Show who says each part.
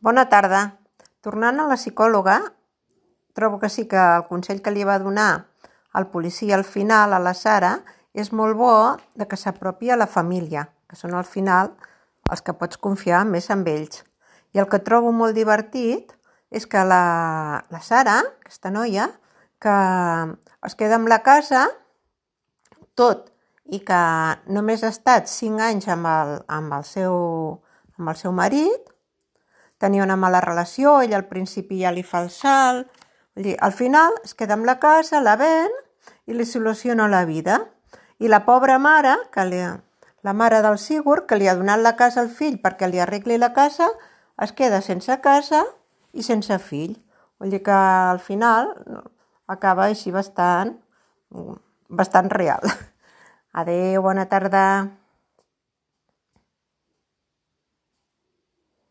Speaker 1: Bona tarda. Tornant a la psicòloga, trobo que sí que el consell que li va donar el policia al final, a la Sara, és molt bo de que s'apropi a la família, que són al final els que pots confiar més en ells. I el que trobo molt divertit és que la, la Sara, aquesta noia, que es queda amb la casa tot i que només ha estat 5 anys amb el, amb el, seu, amb el seu marit, tenia una mala relació, ell al principi ja li fa el salt, dir, al final es queda amb la casa, la ven i li soluciona la vida. I la pobra mare, que li, la mare del Sigur, que li ha donat la casa al fill perquè li arregli la casa, es queda sense casa i sense fill. Vull dir que al final acaba així bastant, bastant real. Adéu, bona tarda.